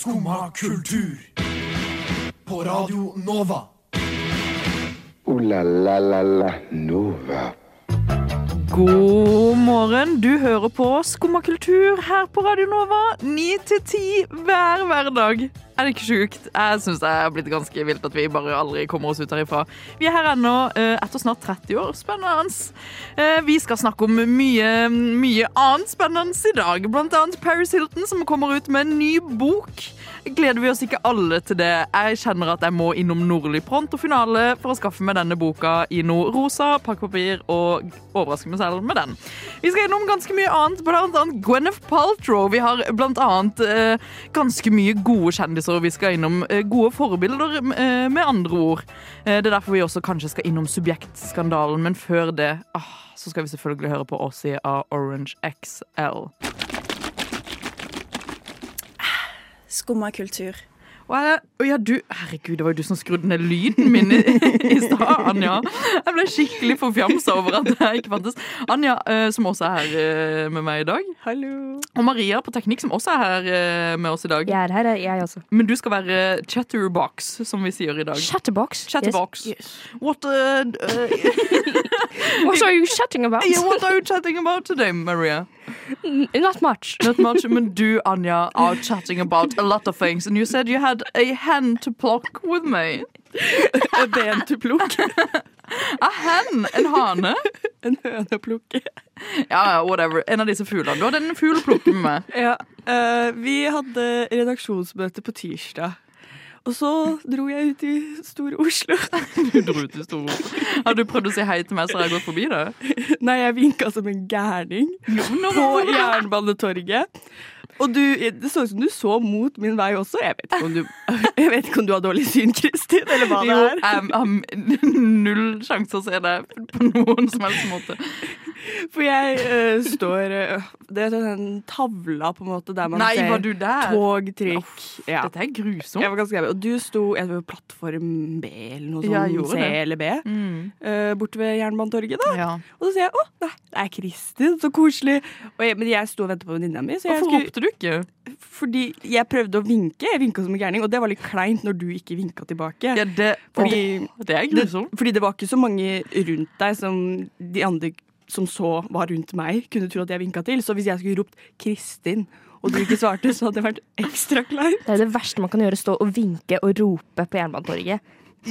Skumma kultur. På Radio Nova. O-la-la-la-la Nova. God morgen, du hører på Skumma kultur her på Radio Nova. Ni til ti hver hverdag. Er det ikke sjukt? Jeg syns det er blitt ganske vilt at vi bare aldri kommer oss ut herifra. Vi er her ennå eh, etter snart 30 år. Spennende. Eh, Vi skal snakke om mye, mye annet spennende i dag. Blant annet Paris Hilton, som kommer ut med en ny bok. Gleder vi oss ikke alle til det? Jeg kjenner at jeg må innom Nordli pronto finale for å skaffe meg denne boka i noe rosa, pakkepapir og overraske meg selv med den. Vi skal innom ganske mye annet, blant annet Gwyneth Paltrow. Vi har blant annet eh, ganske mye gode kjendiser, og vi skal innom eh, gode forbilder, eh, med andre ord. Eh, det er derfor vi også kanskje skal innom subjektskandalen, men før det ah, så skal vi selvfølgelig høre på Ossie av Orange XL. Skumma kultur. Og ja, du, herregud, det var jo du som skrudde ned lyden min i, i stad, Anja. Jeg ble skikkelig forfjamsa over at jeg ikke fantes. Anja, eh, som også er her eh, med meg i dag. Hallo. Og Maria på teknikk, som også er her eh, med oss i dag. Jeg er her, jeg også. Men du skal være chatterbox, som vi sier i dag. Chatterbox. Chatterbox. Yes. What, uh, uh, What are you chatting about? yeah, what are you chatting about today, Maria? Not much. Not much, men du, Anja, are chatting about a lot of things. And you said you had a hen to pluck with me. A ben to plukk. A hen? En hane? En høne å. Ja, ja, whatever. En av disse fuglene. Du hadde en fugl å plukke med meg. Ja, Uh, vi hadde redaksjonsmøte på tirsdag. Og så dro jeg ut i Store Oslo. Du dro ut i Store Har du prøvd å si hei til meg, så har jeg gått forbi deg? Nei, jeg vinka som en gærning på Jernbanetorget. Og du, det så ut som du så mot min vei også. Jeg vet ikke om du, ikke om du har dårlig syn, Kristin, eller hva det Jo, er. jeg har null sjanse å se det på noen som helst måte. For jeg uh, står uh, Det er den tavla på en måte der man Nei, ser togtrykk. ja. Dette er grusomt. Jeg var ganske gammel. Og du sto jeg tror, plattform B eller noe sånt. Ja, C det. eller B. Mm. Uh, borte ved Jernbanetorget. da Ja. Og så sier jeg 'Å, nei, det er Kristin. Så koselig'. Jeg, men jeg sto og ventet på venninna mi. Hvorfor skulle, ropte du ikke? fordi jeg prøvde å vinke. Jeg vinka som en gærning, og det var litt kleint når du ikke vinka tilbake. Ja, det, Fordi, det er grusomt. fordi det var ikke så mange rundt deg som de andre som så var rundt meg, kunne tro at jeg vinka til. Så hvis jeg skulle ropt 'Kristin', og du ikke svarte, så hadde det vært ekstra kleint. Det er det verste man kan gjøre, stå og vinke og rope på Jernbanetorget.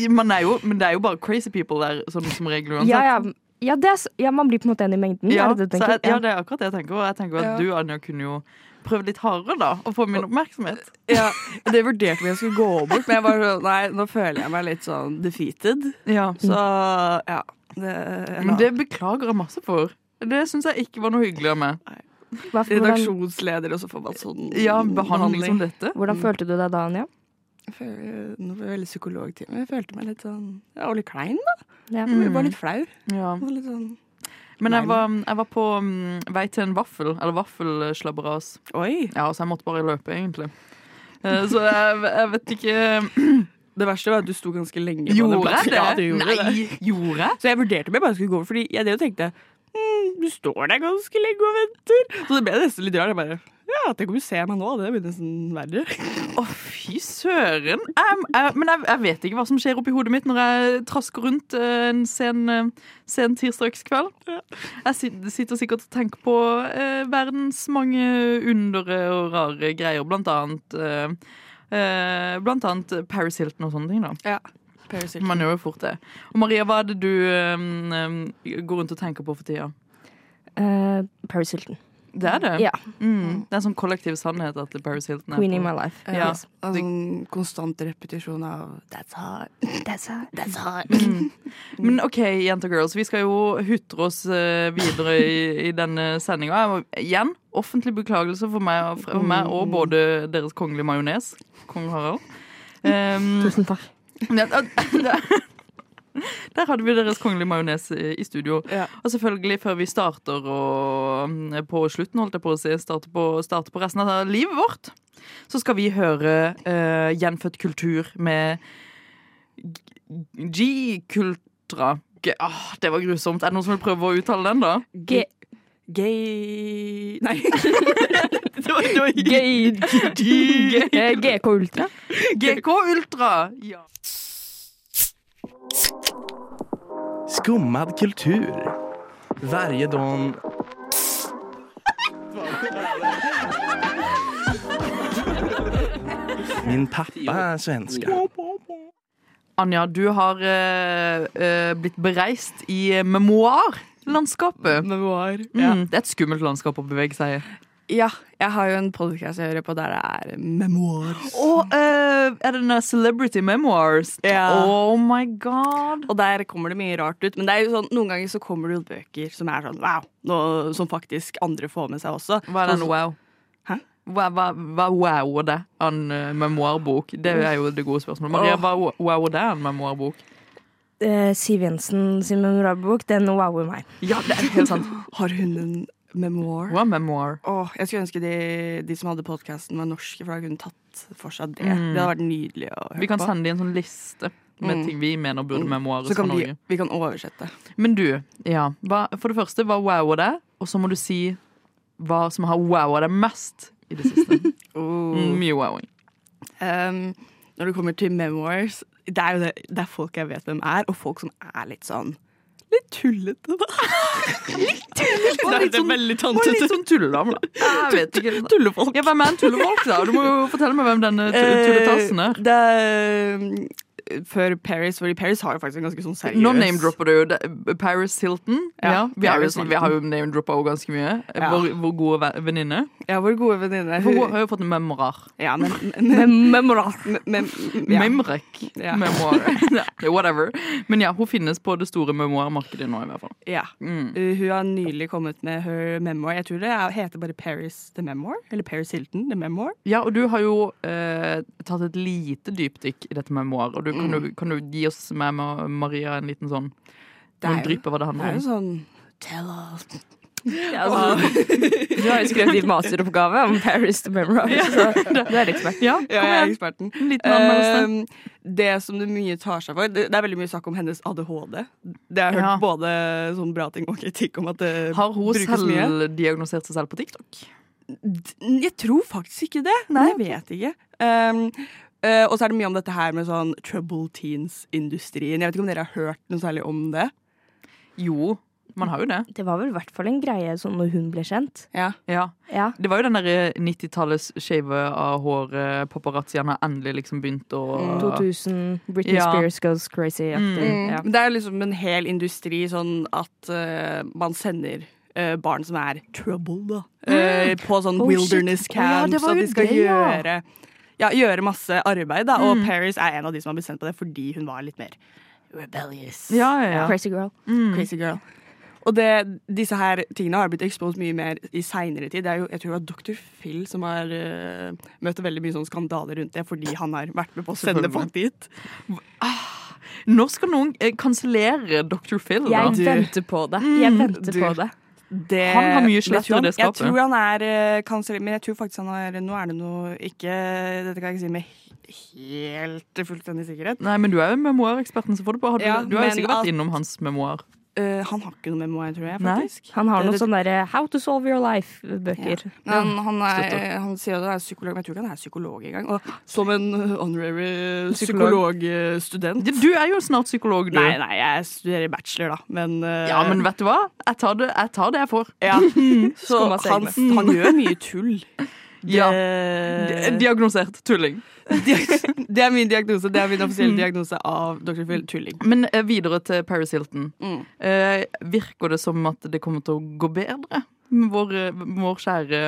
Man er jo, men det er jo bare crazy people der, som, som regel uansett. Ja, ja, ja, det er, ja, man blir på en måte en i mengden. Ja, er det det så jeg, ja, det er akkurat det jeg tenker. Og jeg tenker at Ja. du, Anja, kunne jo prøvd litt hardere, da, og få min oppmerksomhet. Ja, Det vurderte vi jeg skulle gå bort, men jeg var sånn Nei, nå føler jeg meg litt sånn defeated. Ja. Så ja. Det, Men det beklager jeg masse for. Det syns jeg ikke var noe hyggelig av meg. Redaksjonsleder, og så får man sånn Ja, behandling som dette. hvordan følte du deg da, Anja? Nå var jeg veldig psykologtime. Jeg følte meg litt sånn Jeg var litt klein, da. Ja. Mm. Jeg var litt flau. Ja. Var litt sånn Men jeg var, jeg var på mm, vei til en vaffel, eller vaffelslabberas. Oi. Ja, så jeg måtte bare løpe, egentlig. Eh, Så jeg, jeg vet ikke Det verste var at du sto ganske lenge på den Gjorde jeg plassen. det? Ja, gjorde Nei, det. gjorde? Så jeg vurderte om jeg bare skulle gå over, fordi jeg tenkte mm, du står der ganske lenge og venter. Så det ble nesten litt rart. Jeg bare Ja, tenk om du ser meg nå. Det blir nesten verre. Å, fy søren. Jeg, jeg, men jeg, jeg vet ikke hva som skjer oppi hodet mitt når jeg trasker rundt eh, en sen, eh, sen tirsdagskveld. Jeg sitter sikkert og tenker på eh, verdens mange undere og rare greier, blant annet eh, eh, Blant annet Paris Hilton og sånne ting. da Ja. Paris Hilton. Man gjør jo fort det. Og Maria, hva er det du um, eh, går rundt og tenker på for tida? Uh, Paris Hilton. Det er det? Ja. Mm. Det er en sånn kollektiv sannhet at Paris Hilton er Queen in my life. Ja. Yes. En sånn konstant repetisjon av That's hard. That's hard. That's hard. Mm. Men OK, jenter og girls, vi skal jo hutre oss eh, videre i, i denne sendinga. Igjen, offentlig beklagelse for meg, og- for meg og både Deres kongelige majones, kong Harald. Um, Tusen takk. det- det- Der hadde vi Deres kongelige majones i studio. Ja. Og selvfølgelig, før vi starter og, mm, på slutten, holdt jeg på å si, starter på, starter på resten av livet vårt, så skal vi høre uh, Gjenfødt kultur med G-kultra. Ah, det var grusomt. Er det noen som vil prøve å uttale den, da? G Gay Nei. Eh, GK Ultra. GK Ultra! Ja. Skummad kultur. Varje dag... Min pappa er svenska. Anja, du har eh, eh, blitt bereist i memoarlandskapet. memoar. Ja. Mm, det er et skummelt landskap å bevege seg i. ja, jeg har jo en podcast jeg hører på der det er memoirs. Og uh, er det den Celebrity Memoirs? Yeah. Oh my god. Og der kommer det mye rart ut. Men det er jo sånn, noen ganger så kommer det jo bøker som er sånn wow, noe som faktisk andre får med seg også. Hva er den wow? Hæ? Hva, hva, hva wow er det? En uh, memoarbok? Det er jo det gode spørsmålet. Maria, hva wow er det en memoarbok? Uh, Siv Jensen sin memoarbok, den wower meg. Ja, det er helt sant. Har hun en memoir? Er memoir? Åh, jeg skulle ønske de, de som hadde podkasten, var norske, for da kunne tatt for seg det. Mm. Det hadde vært nydelig å høre Vi kan på. sende dem en sånn liste med Mm. ting vi mener burde Mm. memoares fra vi, Norge. vi kan oversette. Men du, ja. Hva, for det første, hva wower det? Og så må du si hva som har wowa deg mest i det siste. oh. mye wowing. Um, når det kommer til memoirs, det er jo det, det er folk jeg vet hvem er, og folk som er litt sånn Litt tullete, da. litt tullete? Det er, det er veldig tantete. litt sånn tulledame, da. Jeg vet ikke. Tullefolk. Ja, hvem er en tullefolk, da? Du må jo fortelle meg hvem denne tulletassen er. Eh, det er før Paris, fordi Paris har jo faktisk en ganske sånn seriøs Nå name-dropper du jo Paris Hilton. Ja, Ja, vi, har jo, Paris vi har jo name-droppa henne ganske mye. Ja. Vår, vår gode ve- venninne. Ja, vår gode venninne. Hun har jo fått en memorar. Ja, men, Memorar. ja. Memrek. Ja. Memoir. Whatever. Men ja, hun finnes på det store memoarmarkedet nå, i hvert fall. ja. Mm. Uh, Hun har nylig kommet med her memoir. Jeg tror det er, heter bare Paris The Memoir. Eller Paris Hilton The Memoir. Ja, og du har jo eh, tatt et lite dypdykk i dette memoaret. Du, kan, du, kan du gi oss med Ma- Maria en liten sånn noen drypp av hva det Det er jo sånn Tell us. Ja, altså, du har jo skrevet din masteroppgave om Paris to Memorar, så du er ekspert. Ja, Ja, jeg er eksperten. En liten anmeldelse. Um, det som det mye tar seg for Det, det er veldig mye snakk om hennes ADHD. Det har jeg hørt Ja. både sånn bra ting og kritikk om at det Har hun brukes mye. selv diagnosert seg selv på TikTok? Jeg tror faktisk ikke det. Nei, jeg vet ikke. Um, uh, og så er det mye om dette her med sånn trouble teens-industrien. Jeg vet ikke om dere har hørt noe særlig om det? Jo, man har jo det. Det var vel i hvert fall en greie sånn når hun ble kjent. Ja. Ja. Ja. Det var jo den der 90-tallets shave av håret paparazziene endelig liksom begynt å 2000, Britney Ja. Spears goes crazy-aktig. Mm. Ja. Det er liksom en hel industri sånn at uh, man sender uh, barn som er trouble, da. Uh, på sånn Oh, wilderness shit. camps, oh, og de skal det, ja. gjøre ja, gjøre masse arbeid, da. Og Mm. Paris er en av de som har bestemt på det fordi hun var litt mer rebellious. Ja, ja, ja. Crazy girl. Mm. Crazy girl. Og det, disse her tingene har blitt exposed mye mer i seinere tid. Det er jo, jeg tror det var Dr. Phil som har uh, møtt veldig mye sånn skandaler rundt det fordi han har vært med på å sende folk dit. Når skal noen eh, kansellere Dr. Phil, da? Jeg venter på det. Jeg Mm, venter du- på det. Det, Han har mye slett i det skapet. Jeg tror han er kansellert, men jeg tror faktisk han har Nå er det noe ikke Dette kan jeg ikke si med helt fullstendig sikkerhet. Nei, men du er jo memoareksperten, så får du bare. Ja, du har jo sikkert vært innom hans memoar. Uh, han har ikke noe memoir, tror jeg, Nei. faktisk. Han har noen sånne der, How to solve your life-bøker. Ja. han, han, han sier at han er psykolog, men jeg tror ikke han er psykolog engang. Og som en honorary honorary Psykolog. psykologstudent Du er jo snart psykolog, du. Nei, nei, jeg studerer bachelor, da, men uh, Ja, men vet du hva? Jeg tar det jeg, tar det jeg får. ja. Så han, han gjør mye tull. Ja. Diagnosert tulling. Det er min diagnose. Det er min offisielle diagnose av Dr. Phil. Tulling. Men eh, videre til Paris Hilton. Mm. Eh, virker det som at det kommer til å gå bedre med vår, vår kjære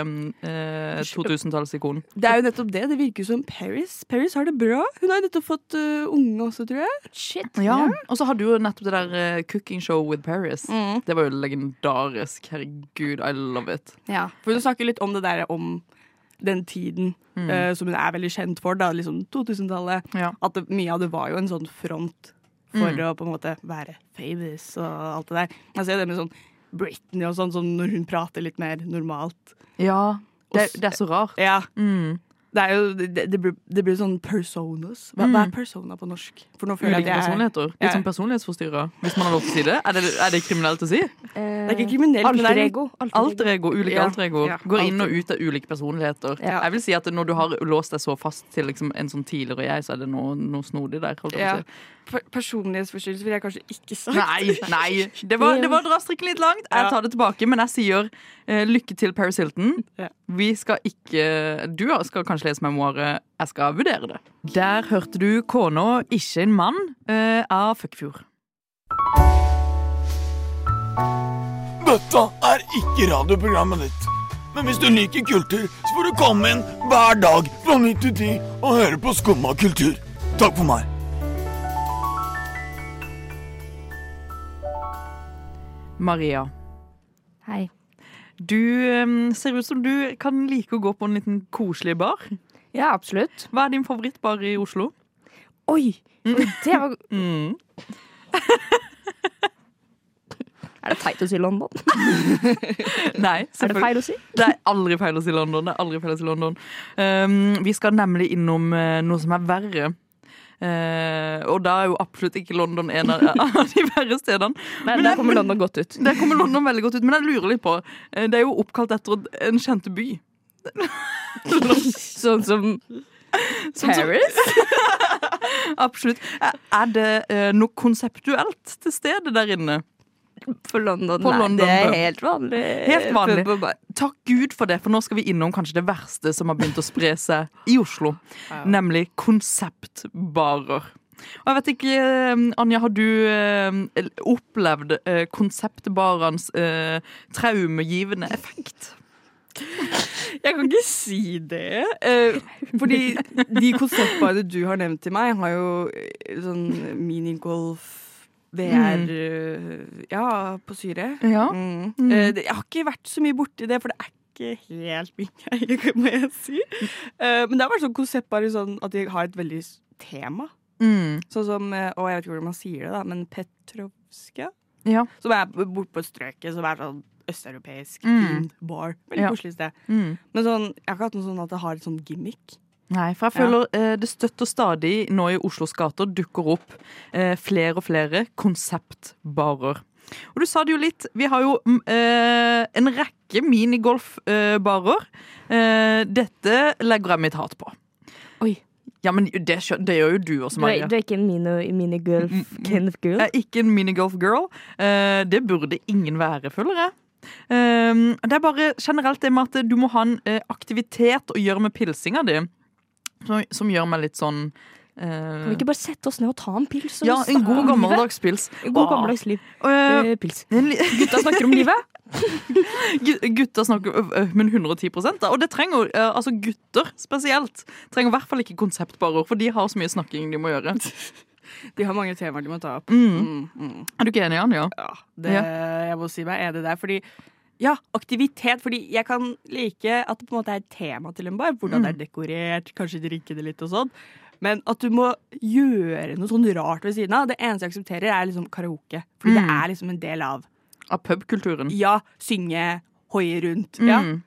eh, 2000-tallsikon? Det er jo nettopp det. Det virker som Paris Paris har det bra. Hun har jo nettopp fått uh, unge også, tror jeg. Shit. Ja. Og så hadde du jo nettopp det der uh, Cooking Show with Paris. Mm. Det var jo legendarisk. Herregud, I love it. Ja. For du snakker litt om det der om den tiden Mm. uh, som hun er veldig kjent for, da, liksom 2000-tallet. Ja. At det, mye av det var jo en sånn front for Mm. å på en måte være famous og alt det der. Jeg ser det med sånn Britney og sånn, sånn når hun prater litt mer normalt. ja. Det, det er så rart. Ja, Mm. Det, er jo, det, det, blir, det blir sånn personas. Hva, hva er persona på norsk? For nå føler jeg Ulike er- personligheter. Litt Ja. sånn personlighetsforstyrra, hvis man har lov til å si det. Er det, er det kriminelt å si? Det er ikke kriminelt, men det er ego. Alter ego, ulike Ja. alter ego. Ja, Går inn og ut av ulike personligheter. Ja. Jeg vil si at når du har låst deg så fast til liksom en sånn tidligere jeg, så er det noe, noe snodig der. Holdt jeg på Ja. å si. Per- Personlighetsforstyrrelse ville jeg kanskje ikke sagt. Nei, nei. Det var, det var å dra strikken litt langt. Jeg tar det tilbake, men jeg sier uh, lykke til, Paris Hilton. Vi skal ikke Du skal kanskje lese memoaret. Jeg skal vurdere det. Der hørte du kona, ikke en mann, uh, av Fuckfjord. Dette er ikke radioprogrammet ditt. Men hvis du liker kultur, så får du komme inn hver dag fra 9 til 10 og høre på Skumma kultur. Takk for meg. Maria, Hei. du ser ut som du kan like å gå på en liten koselig bar. Ja, absolutt. Hva er din favorittbar i Oslo? Oi! Oi, det var Mm. Er det teit å si London? Nei, Er det feil å si? Det er aldri feil å si London. Å si London. Um, vi skal nemlig innom eh, noe som er verre. Eh, og da er jo absolutt ikke London en av, de verre stedene. Nei, Men der kommer London godt ut. Der kommer London veldig godt ut, men jeg lurer litt på eh, Det er jo oppkalt etter en kjente by. Sånn som Sånn Paris? Absolutt. Er er det eh, noe konseptuelt til stede der inne? For London, På nei, London, det er helt vanlig. Helt vanlig. Takk Gud for det, for nå skal vi innom kanskje det verste som har begynt å spre seg i Oslo. Nemlig konseptbarer. Og jeg vet ikke, eh, Anja, har du eh, opplevd eh, konseptbarenes eh, traumegivende effekt? Jeg kan ikke si det. eh, fordi de konseptbarene du har nevnt til meg, har jo sånn minigolf, VR mm. Ja, på syre. Ja. Mm. Mm. Eh, jeg har ikke vært så mye borti det, for det er ikke helt min greie, må jeg si. Eh, men det har vært sånn konseptbare sånn at de har et veldig tema. Mm. Sånn som Og jeg vet ikke hvordan man sier det, da, men Petrovska. Ja. Som er borte på strøket, som er sånn østeuropeisk, Mm. bar. Veldig Ja. sted. Mm. Men sånn, jeg har ikke hatt noe sånn at det har et sånn gimmick. Nei, for jeg Ja. føler eh, det støtter stadig nå i Oslos gater dukker opp eh, flere og flere konseptbarer. Og du sa det jo litt, vi har jo mm, eh, en rekke minigolfbarer. Eh, dette legger jeg mitt hat på. Oi. Ja, men det, det gjør jo du også, Maria. du er ikke en minigolf kind of girl? Jeg er ikke en minigolf-girl. Eh, det burde ingen være, føler jeg. Eh, det er bare generelt det med at du må ha en aktivitet å gjøre med pilsinga di, som, som gjør meg litt sånn eh, Kan vi ikke bare sette oss ned og ta en pils? Ja, en god gammeldags pils. En god Ah. gammeldags liv. Eh, Eh, pils. Gutta snakker om livet. gutta snakker men 110 da. Og det trenger eh, altså gutter spesielt. Trenger i hvert fall ikke konseptbarer, for de har så mye snakking de må gjøre. De har mange temaer de må ta opp. Mm. Mm, mm. Er du ikke enig, Anja? Ja, det, jeg må si meg enig der. Fordi ja, aktivitet. Fordi jeg kan like at det på en måte er et tema til en bar. Hvordan det er dekorert, kanskje drikke det litt og sånn. Men at du må gjøre noe sånn rart ved siden av. Det eneste jeg aksepterer, er liksom karaoke. Fordi det Mm. er liksom en del av Av pubkulturen. Ja, synge, hoie rundt. Ja. Mm.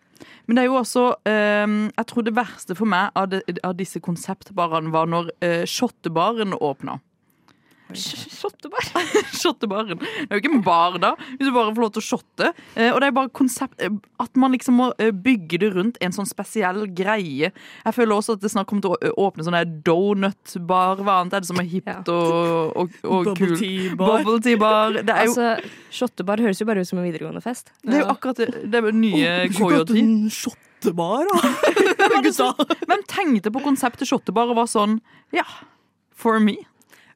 Men det er jo også eh, Jeg tror det verste for meg av, de, av disse konseptbarene var når uh, shottebaren åpna. Shottebar. Shottebaren. Det er jo ikke en bar, da, hvis du bare får lov til å shotte. Eh, og det er bare konsept eh, At man liksom må eh, bygge det rundt en sånn spesiell greie. Jeg føler også at det snart kommer til å åpne sånn der donutbar. Hva annet er det som er hipt og, og, og Bubble tea bar. Bubble tea. Det er jo Altså, Shottebar høres jo bare ut som en videregående fest. det er jo akkurat det, det er nye KJ10. en shottebar, da. Hvem tenkte på konseptet shottebar og var sånn Ja, for me.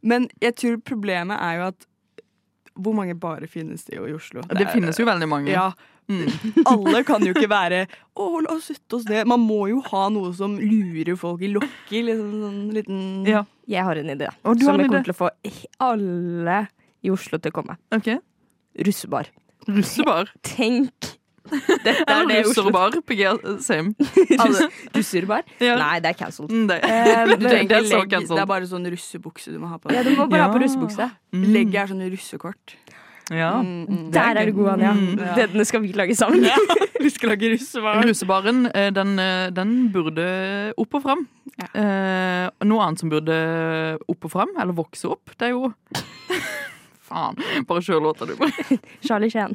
Men jeg tror problemet er jo at hvor mange barer finnes det jo i Oslo? Det finnes jo veldig mange. Ja, Mm. alle kan jo ikke være Å, la oss sette oss ned. Man må jo ha noe som lurer folk i lokket. Liksom, sånn liten Ja. Jeg har en idé. Som en jeg idé? kommer til å få alle i Oslo til å komme. Okay. Russebar. Russebar. Tenk! Dette er det Oslo russerbar. PG, same. Alle- Russerbar? Ja. Nei, det er cancelled. Mm, det. Eh, Det- det er så cancelled. det er bare sånn russebukse du må ha på Ja, du må bare ha på Ja. russebukse. Mm. Legget er sånn russekort. Ja. Mm, mm. Der er du god, Anja. Mm. Denne skal vi lage sammen. Vi skal lage russebaren. Rusebaren, eh, den, eh, den burde opp og fram. Ja. Eh, noe annet som burde opp og fram, eller vokse opp, det er jo Faen. Bare kjør låta, du. Charlie Sheen.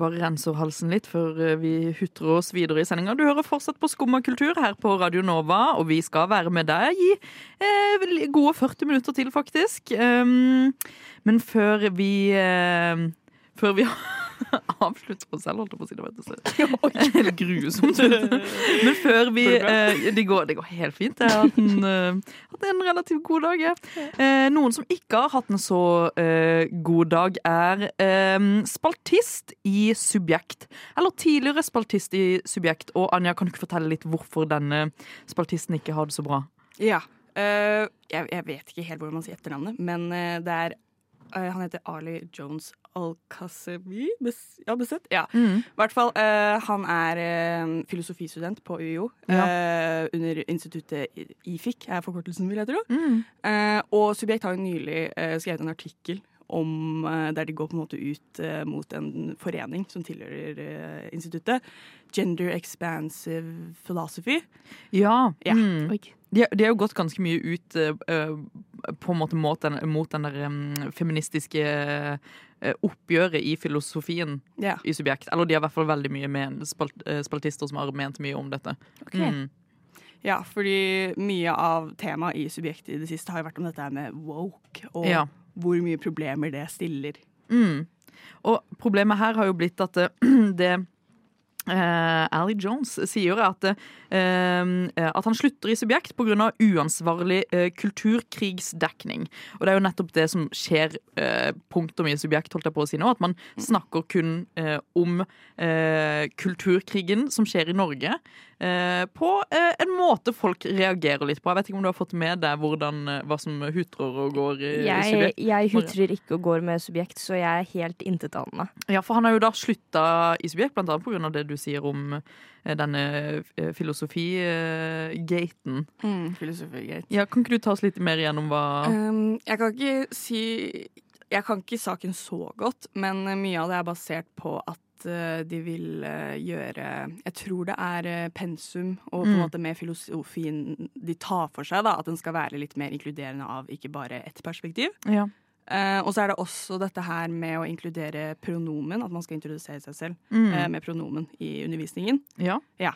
Bare renser halsen litt før eh, vi hutrer oss videre i sendinga. Du hører fortsatt på Skumma kultur her på Radio Nova, og vi skal være med deg i eh, gode 40 minutter til, faktisk. Um, men før vi eh, Før vi avslutter oss selv, holdt jeg på å si. Det var. Helt grusomt. Men før vi eh, det, går, det går helt fint. Jeg har hatt en, hatt en relativt god dag. jeg. Eh, noen som ikke har hatt en så eh, god dag, er eh, spaltist i Subjekt. Eller tidligere spaltist i Subjekt. Og Anja, kan du ikke fortelle litt hvorfor denne spaltisten ikke har det så bra? Ja. Uh, jeg, jeg vet ikke helt hvordan man sier etternavnet, men det er Han heter Ali Jones Al-Kasebi? Bes, ja, Besett? Ja. I hvert fall, eh, han er eh, filosofistudent på UiO. eh, under instituttet IFIK, er forkortelsen, vil jeg tro. Eh, og Subjekt har jo nylig eh, skrevet en artikkel om, eh, der de går på en måte ut eh, mot en forening som tilhører eh, instituttet. Gender Expansive Philosophy. Ja. Ja. Mm. De, de har jo gått ganske mye ut på en måte mot den, mot den der um, feministiske eh, oppgjøret i filosofien Ja. i Subjekt. Eller de har i hvert fall veldig mye med spalt, eh, spaltister som har ment mye om dette. Mm. Ja, fordi mye av temaet i Subjekt i det siste har vært om dette med woke, og Ja. hvor mye problemer det stiller. Mm. Og problemet her har jo blitt at det, det eh, Ali Jones sier at, eh, at han slutter i Subjekt pga. uansvarlig eh, kulturkrigsdekning. Og det er jo nettopp det som skjer eh, punktum i Subjekt, holdt jeg på å si nå. At man snakker kun eh, om eh, kulturkrigen som skjer i Norge. eh, På eh, en måte folk reagerer litt på. Jeg vet ikke om du har fått med deg hvordan, eh, hva som hutrer og går i, Jeg, Subjekt? jeg hutrer ikke og går med subjekt, så jeg er helt intetanende. Ja, for han har jo da slutta i Subjekt, blant annet pga. det du sier om eh, denne eh, filosofigaten. Mm, Filosofigate. Ja, kan ikke du ta oss litt mer gjennom hva Um, jeg kan ikke si Jeg kan ikke saken så godt, men mye av det er basert på at eh, de vil eh, gjøre Jeg tror det er eh, pensum og på en Mm. måte med filosofien de tar for seg, da, at den skal være litt mer inkluderende av ikke bare ett perspektiv. Ja. Uh, og så er det også dette her med å inkludere pronomen, at man skal introdusere seg selv Mm. uh, med pronomen i undervisningen. ja. Ja.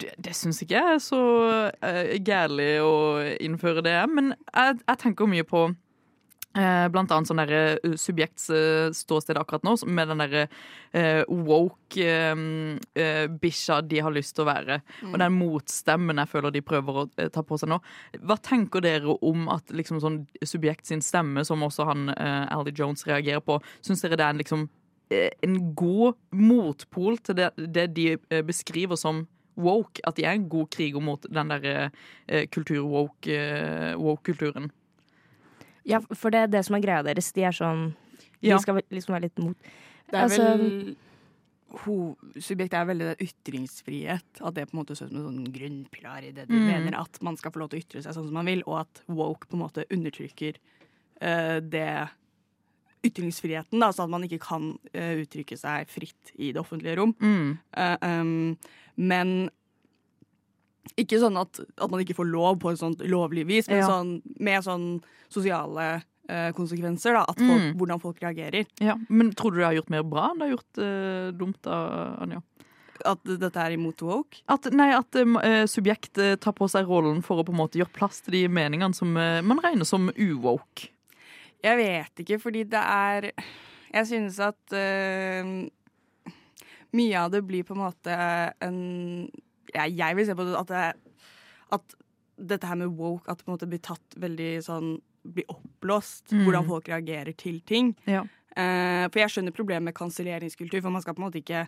Det, det syns ikke jeg er så uh, gærlig å innføre det, men jeg, jeg tenker mye på eh, Blant annet sånn derre uh, subjekts akkurat nå, med den derre uh, woke uh, bikkja de har lyst til å være. Og den motstemmen jeg føler de prøver å ta på seg nå. Hva tenker dere om at liksom sånn subjekt sin stemme, som også han Ali Jones reagerer på, syns dere det er en liksom eh, en god motpol til det, det de eh, beskriver som woke. At de er en god kriger mot den der eh, kultur-woke-kulturen. Ja, for det er det som er greia deres. De er sånn Ja. De skal liksom være litt mot. Det er Altså- vel Subjektet er veldig ytringsfrihet. At det på en måte ser ut som en sånn grunnpilar i det de Mm. mener. At man skal få lov til å ytre seg sånn som man vil, og at woke på en måte undertrykker uh, det ytringsfriheten. Da, så at man ikke kan uh, uttrykke seg fritt i det offentlige rom. Mm. Uh, um, men ikke sånn at, at man ikke får lov på et sånt lovlig vis, men Ja. sånn, med sånn sosiale uh, konsekvenser. Da, folk, Mm. hvordan folk reagerer. Ja. Men tror du det har gjort mer bra enn det har gjort dumt, da, Anja? At dette er imot woke. At, nei, at uh, subjekt tar på seg rollen for å på en måte gjøre plass til de meningene som uh, man regner som uwoke. Jeg vet ikke, fordi det er Jeg synes at uh, mye av det blir på en måte en ja, Jeg vil se på det at, det, at dette her med woke At det på en måte blir tatt veldig sånn Blir oppblåst. Mm. Hvordan folk reagerer til ting. Ja. Uh, for jeg skjønner problemet med kanselleringskultur, for man skal på en måte ikke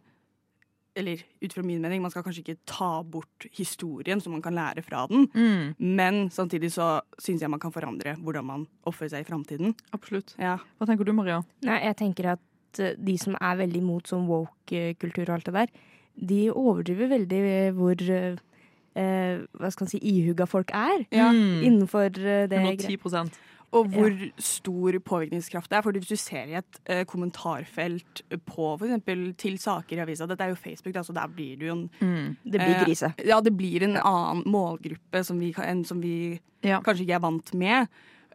eller ut fra min mening, man skal kanskje ikke ta bort historien, så man kan lære fra den. Mm, Men samtidig så syns jeg man kan forandre hvordan man oppfører seg i framtiden. absolutt. Ja. Hva tenker du, Maria? Nei, jeg tenker at eh, de som er veldig imot sånn woke-kultur og alt det der, de overdriver veldig hvor eh, eh, hva skal man si, ihuga folk er Ja. Mm, innenfor eh, det greia. 110 Og hvor stor påvirkningskraft det er. Fordi hvis du ser i et uh, kommentarfelt på f.eks. til saker i avisa Dette er jo Facebook, da, så der blir det jo en mm. Det blir grise. Uh, Ja, det blir en annen målgruppe som vi, en som vi Ja. kanskje ikke er vant med.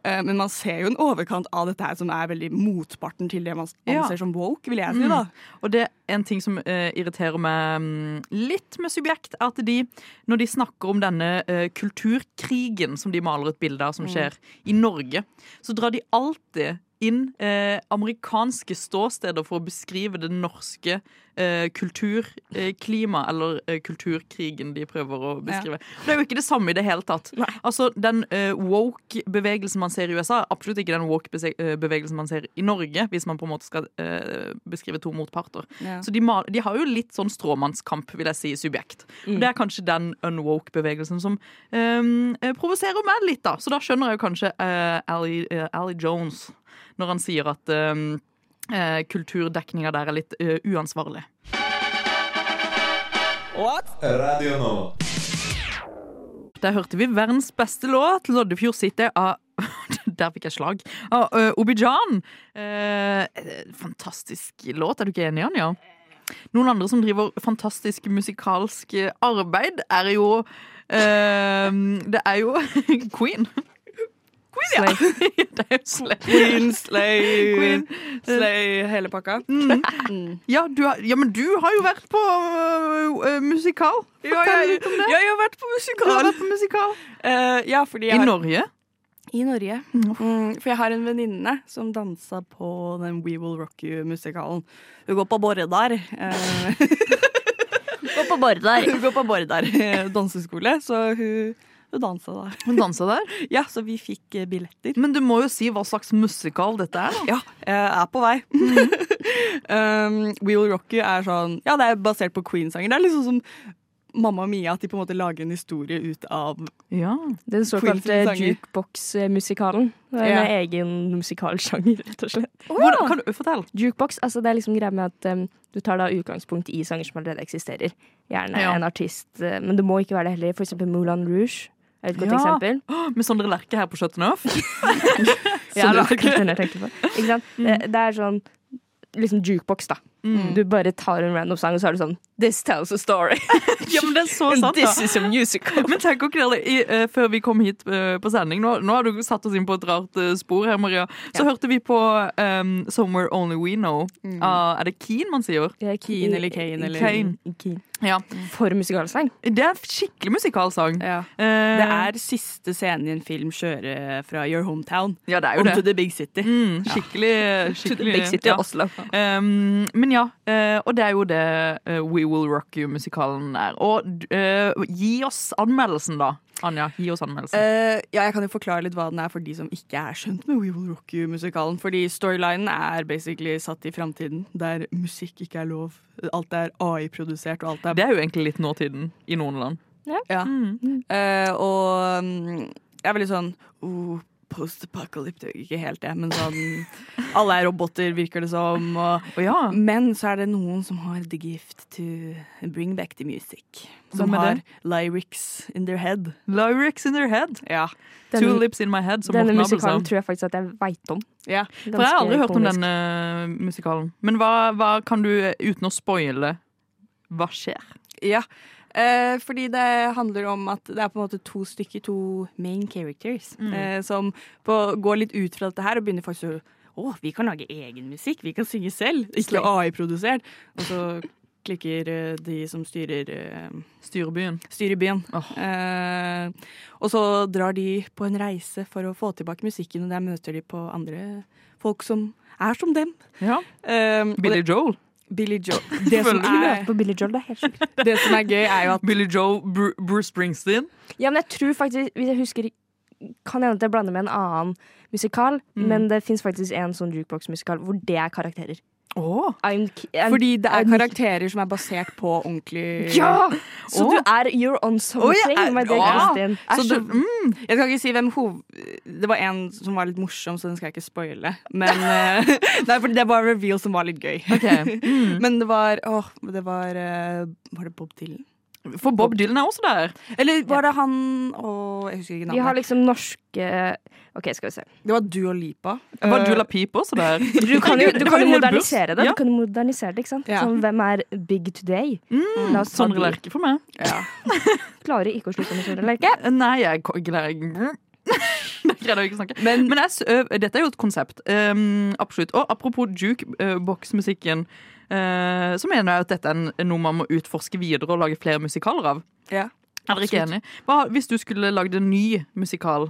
Eh, Men man ser jo en overkant av dette her som er veldig motparten til det man Ja. som woke, vil jeg si. Mm. da. Og det er en ting som uh, irriterer meg mm, litt med Subjekt, er at de, når de snakker om denne uh, kulturkrigen som de maler et bilde av som skjer i Norge, så drar de alltid inn eh, amerikanske ståsteder for å beskrive det norske eh, kulturklimaet, eller eh, kulturkrigen de prøver å beskrive. Det er jo ikke det samme i det hele tatt. Altså, Den eh, woke-bevegelsen man ser i USA, er absolutt ikke den woke-bevegelsen man ser i Norge, hvis man på en måte skal eh, beskrive to motparter. Ja. Så de, de har jo litt sånn stråmannskamp, vil jeg si, subjekt. Mm. det er kanskje den unwoke-bevegelsen som provoserer meg litt, da. Så da skjønner jeg jo kanskje eh, Ali, eh, Ali Jones når han sier at um, uh, kulturdekninga der er litt uh, uansvarlig. Radio nå. Der hørte vi verdens beste låt, 'Loddefjord City' av Der fikk jeg slag. Av uh, Obijan. Uh, fantastisk låt, er du ikke enig, Anja? Noen andre som driver fantastisk musikalsk arbeid, er jo uh, Det er jo Queen. Queen, ja! det er jo Slay. Queen, Slay, Queen. Slay, hele pakka. Mm. Ja, du har, ja, men du har jo vært på uh, musikal. Ja, jeg, litt om det. ja, jeg har vært på Du har musikal. vært på musikal. Uh, ja, fordi I har, Norge. I Norge. Mm, for jeg har en venninne som dansa på den We Will Rock You-musikalen. Hun går på Bordar. Uh, går på Bordar. hun går på Bordar eh, danseskole, så hun, hun dansa der. Hun dansa der. Ja, så vi fikk eh, billetter. Men du må jo si hva slags musikal dette er. da. Ja, jeg er på vei. um, We Will Rock You er sånn Ja, det er basert på Queen-sanger. Det er liksom som Mamma Mia, at de på en måte lager en historie ut av Ja. Den såkalte sanger. jukebox-musikalen. Det er Ja. en egen musikalsjanger, rett og slett. Hvordan, kan du fortelle? Jukebox, altså det er liksom greia med at um, du tar da utgangspunkt i sanger som allerede eksisterer. Gjerne Ja. en artist, uh, men det må ikke være det heller. For eksempel Moulin Rouge er et godt Ja. eksempel. Med Sondre Lerche her på Chateauneuf. Ja, det akkurat den jeg tenkte på. Ikke sant? Det, det er sånn liksom jukebox, da. Mm. Du bare tar en random sang, og så er det sånn This tells a story. Ja, men det er så sant, da. this is a musical. Men tenk dere det, i, eh, før vi kom hit eh, på sending Nå, nå har du satt oss inn på et rart eh, spor her, Maria. Så hørte vi på um, 'Somewhere Only We Know'. av- er det Keen man sier? Det er Keen eller Kane eller Kane. Keen. Ja. For musikalsang. Det er skikkelig musikalsang. ja. Uh, Det er siste scenen i en film kjøre fra your hometown Ja, det er jo on to the big city. Mm, skikkelig, To the big city ja. Oslo. Um, men ja, uh, og det er jo det uh, We Will Rock You-musikalen er. Og uh, gi oss anmeldelsen, da. Anja, gi oss anmeldelsen. Uh, ja, jeg kan jo forklare litt hva den er for de som ikke er skjønt med We Will Rock You-musikalen. Fordi storylinen er basically satt i framtiden, der musikk ikke er lov. Alt er AI-produsert, og alt er det er jo egentlig litt nåtiden i noen land. Ja. Mm. Uh, og um, jeg er veldig sånn oh, Post-apocalyptic, ikke helt det, men sånn Alle er roboter, virker det som. Og, Og ja, men så er det noen som har the gift to bring back the music. Som har det? lyrics in their head. lyrics in their head. Ja. Denne- Two lips in my head, som Denne musikalen tror jeg faktisk at jeg veit om. ja. For jeg har aldri hørt om denne musikalen. Men hva, hva kan du, uten å spoile, hva skjer? Ja, eh, fordi det handler om at det er på en måte to stykker, to main characters, Mm. eh, som på, går litt ut fra dette her og begynner faktisk å Å, vi kan lage egen musikk, vi kan synge selv, ikke AI-produsert. Og så klikker eh, de som styrer, eh, Styrebyen. styrer byen. Oh. Eh, og så drar de på en reise for å få tilbake musikken, og der møter de på andre folk som er som dem. Ja. Eh, Billy Joel. Billy Joe. Det som, er, På Billy Joel, det er helt sjukt. det som er gøy, er jo at Billy Joe, Bru Bruce Springsteen. Ja, men jeg tror faktisk, hvis jeg husker kan hende at jeg blander med en annen musikal, Mm. men det fins faktisk en sånn jukebox-musikal hvor det er karakterer. Åh. I'm, I'm, Fordi det er I'm- karakterer som er basert på ordentlig Ja! Så oh. du er You're on something, oh, my dear ja. Kristin. Så det, Jeg skal ikke si hvem hov... Det var en som var litt morsom, så den skal jeg ikke spoile. Men eh, Nei, for det var reveal som var litt gøy. Mm. Men det var Åh, det var eh, Var det Bob Dylan? For Bob Dylan er også der. Eller var det han og jeg husker ikke navnet. De har liksom norske OK, skal vi se. Det var Dua Lipa. Var Dua Dula også der? Du kan jo, du kan jo modernisere det. Ja. Du kan modernisere det, ikke sant? Ja. Sånn, hvem er Big Today? Mm, Sondre. Lerche for meg. ja. Klarer ikke å slutte med Sondre Lerche. Nei, jeg greier Det ikke. Men, jeg, dette er jo et konsept. Um, absolutt. Og apropos jukebox-musikken, uh, så mener jeg at dette er noe man må utforske videre og lage flere musikaler av. ja. Er dere ikke enig? Hva, hvis du skulle lagd en ny musikal,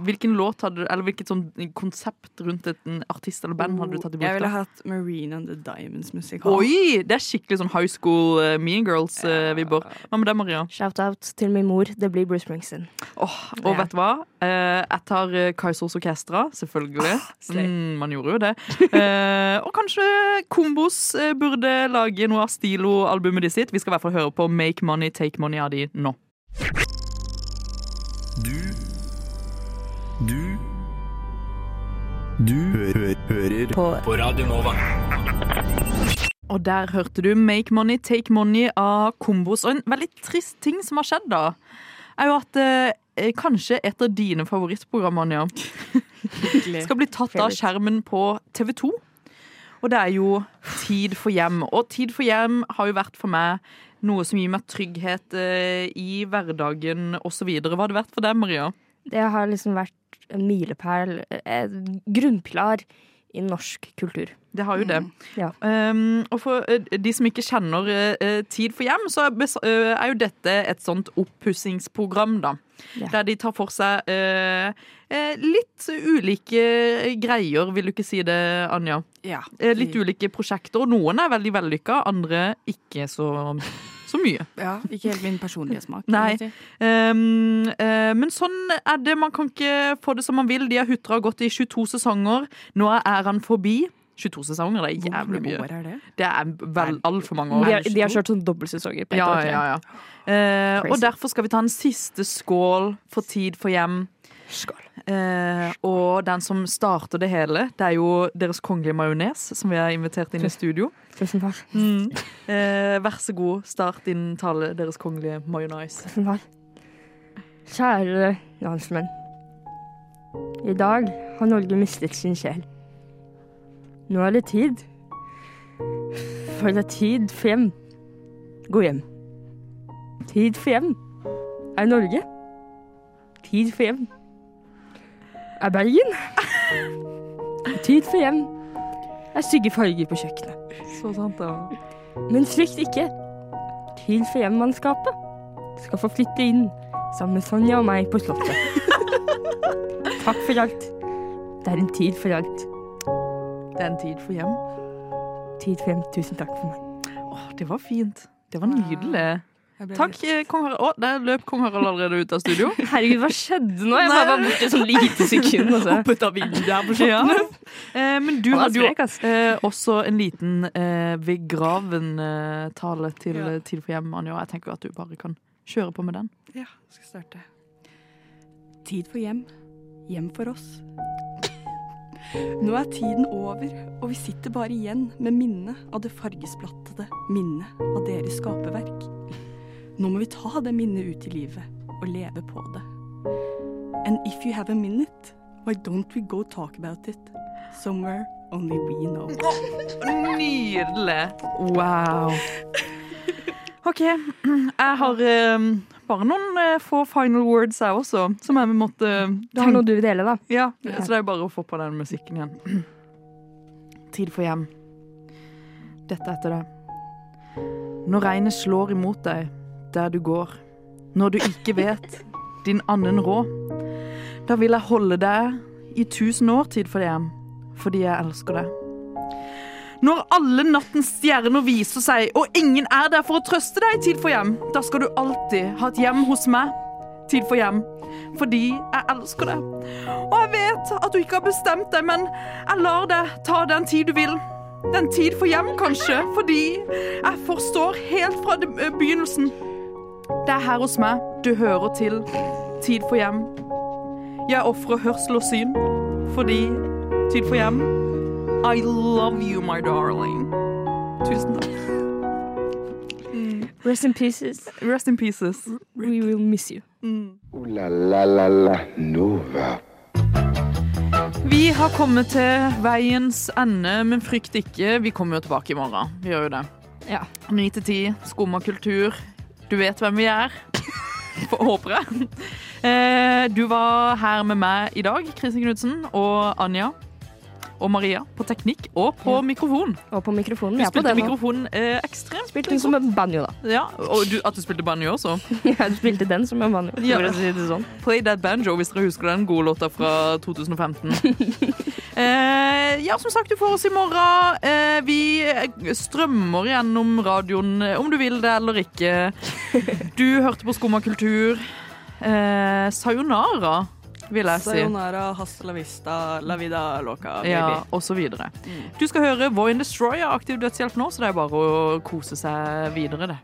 hvilken låt hadde du, eller hvilket sånn konsept rundt et- artist eller band hadde du tatt i Jeg ville hatt Marine and the Diamonds-musikal. Oi! Det er skikkelig sånn high school uh, Mean Girls-vibber. Hva med deg, Maria? Shout-out til min mor. Det blir Bruce Springsteen. Oh, og vet du hva? Uh, jeg tar uh, Kaizers Orkestra, selvfølgelig. slay. mm, man gjorde jo det. Eh, og kanskje Kombos eh, burde lage noe av Stilo-albumet de sitt. Vi skal i hvert fall høre på Make Money, Take Money av de nå. Du Du Du hø hø hører på. på Radio Nova. Og der hørte du Make Money, Take Money av Kombos. Og en veldig trist ting som har skjedd da, er jo at eh, kanskje et av dine favorittprogrammer, Anja, skal bli tatt av skjermen på TV 2. Og det er jo Tid for hjem. Og Tid for hjem har jo vært for meg noe som gir meg trygghet eh, i hverdagen osv. Hva har det vært for deg, Maria? Det har liksom vært en milepæl, en grunnpilar i norsk kultur. Det har jo det. Ja. Um, og for eh, de som ikke kjenner uh, Tid for hjem, så er jo dette et sånt oppussingsprogram, da. Ja. Der de tar for seg eh, eh, litt ulike greier, vil du ikke si det, Anja? Ja. Eh, litt ulike prosjekter. og Noen er veldig vellykka, andre ikke så, så mye. ja. Ikke helt min personlige smak. Nei. si. Um, uh, men sånn er det. Man kan ikke få det som man vil. De har hutra og gått i 22 sesonger. Nå er æraen forbi. 22 sesonger, det er Hvor jævlig mange mye. år er det? Det er vel altfor mange år. De har, de har kjørt sånn dobbeltsesonger på ett ja, år. ja, ja. Uh, og derfor skal vi ta en siste skål for tid for hjem. Eh, og den som starter det hele, det er jo Deres kongelige majones, som vi har invitert inn i studio. Tusen takk. Mm. Eh, vær så god, start din tale, Deres kongelige majones. Tusen takk. Kjære landsmenn. I dag har Norge mistet sin sjel. Nå er det tid. For det er tid for hjem. Gå hjem. Tid for hjem er Norge. Tid for hjem er Bergen. Tid for hjem er stygge farger på kjøkkenet. Så sant, da. Men frykt ikke. Tid for hjemmannskapet skal få flytte inn sammen med Sonja og meg på Slottet. Takk for alt. Det er en tid for alt. Det er en tid for hjem. Tid for hjem. Tusen takk for meg. Åh, det var fint. Det var nydelig. Takk, eh, kong Harald. Å, der løp kong Harald allerede ut av studio. Herregud, hva skjedde nå? Jeg bare var borte sånn lite sekund. Altså. Hoppet av vinduet her på Ja. Eh, men du hadde jo eh, også en liten eh, ved graven-tale til Ja. eh, Tid for hjem, Anja. Jeg tenker at du bare kan kjøre på med den. Ja, skal starte. Tid for hjem. Hjem for oss. Nå er tiden over, og vi sitter bare igjen med minnet av det fargesplattede minnet av deres skaperverk. Nå må vi ta det minnet ut i livet og leve på det. And if you have a minute, why don't we go talk about it? Somewhere only we know. Nydelig. Wow. OK. Jeg har um, bare noen uh, få final words, her også, som jeg måtte uh, Du har noe du vil dele, da? Ja, så det er bare å få på den musikken igjen. Tid for hjem. Dette er etter det. Når regnet slår imot deg der du går, når du ikke vet din annen råd, da vil jeg holde deg i tusen år tid for hjem, fordi jeg elsker deg. Når alle nattens stjerner viser seg, og ingen er der for å trøste deg tid for hjem, da skal du alltid ha et hjem hos meg tid for hjem, fordi jeg elsker deg. Og jeg vet at du ikke har bestemt deg, men jeg lar deg ta den tid du vil. Den tid for hjem, kanskje, fordi jeg forstår helt fra begynnelsen. Det er her hos meg du hører til Tid for hjem. Jeg ofrer hørsel og syn fordi Tid for hjem I love you, my darling. Tusen takk. Rest in pieces. Rest in pieces. We will miss you. Ooh la la la la Nova. Vi har kommet til veiens ende, men frykt ikke, vi kommer jo tilbake i morgen. Vi gjør jo det. Ja. Ni til ti, skum kultur. Du vet hvem vi er. Håper jeg. Eh, Du var her med meg i dag, Kristin Knutsen og Anja. Og Maria på teknikk og på mikrofon. Og på mikrofonen. Du spilte mikrofonen eh, ekstremt. Spilte den som en banjo, da. Ja, og du, At du spilte banjo også. Ja, du spilte den som en banjo, Ja. si sånn. Play That Banjo, hvis dere husker den gode låta fra 2015. eh, ja, som sagt, du får oss i morgen. Eh, vi strømmer gjennom radioen, eh, om du vil det eller ikke. Du hørte på Skumma kultur. Eh, sayonara, vil jeg si. Sayonara, hasta la vista, la vida loca, baby. Ja, og så videre. Du skal høre Voyn Destroyer Destroy av Aktiv Dødshjelp nå, så det er bare å kose seg videre, det.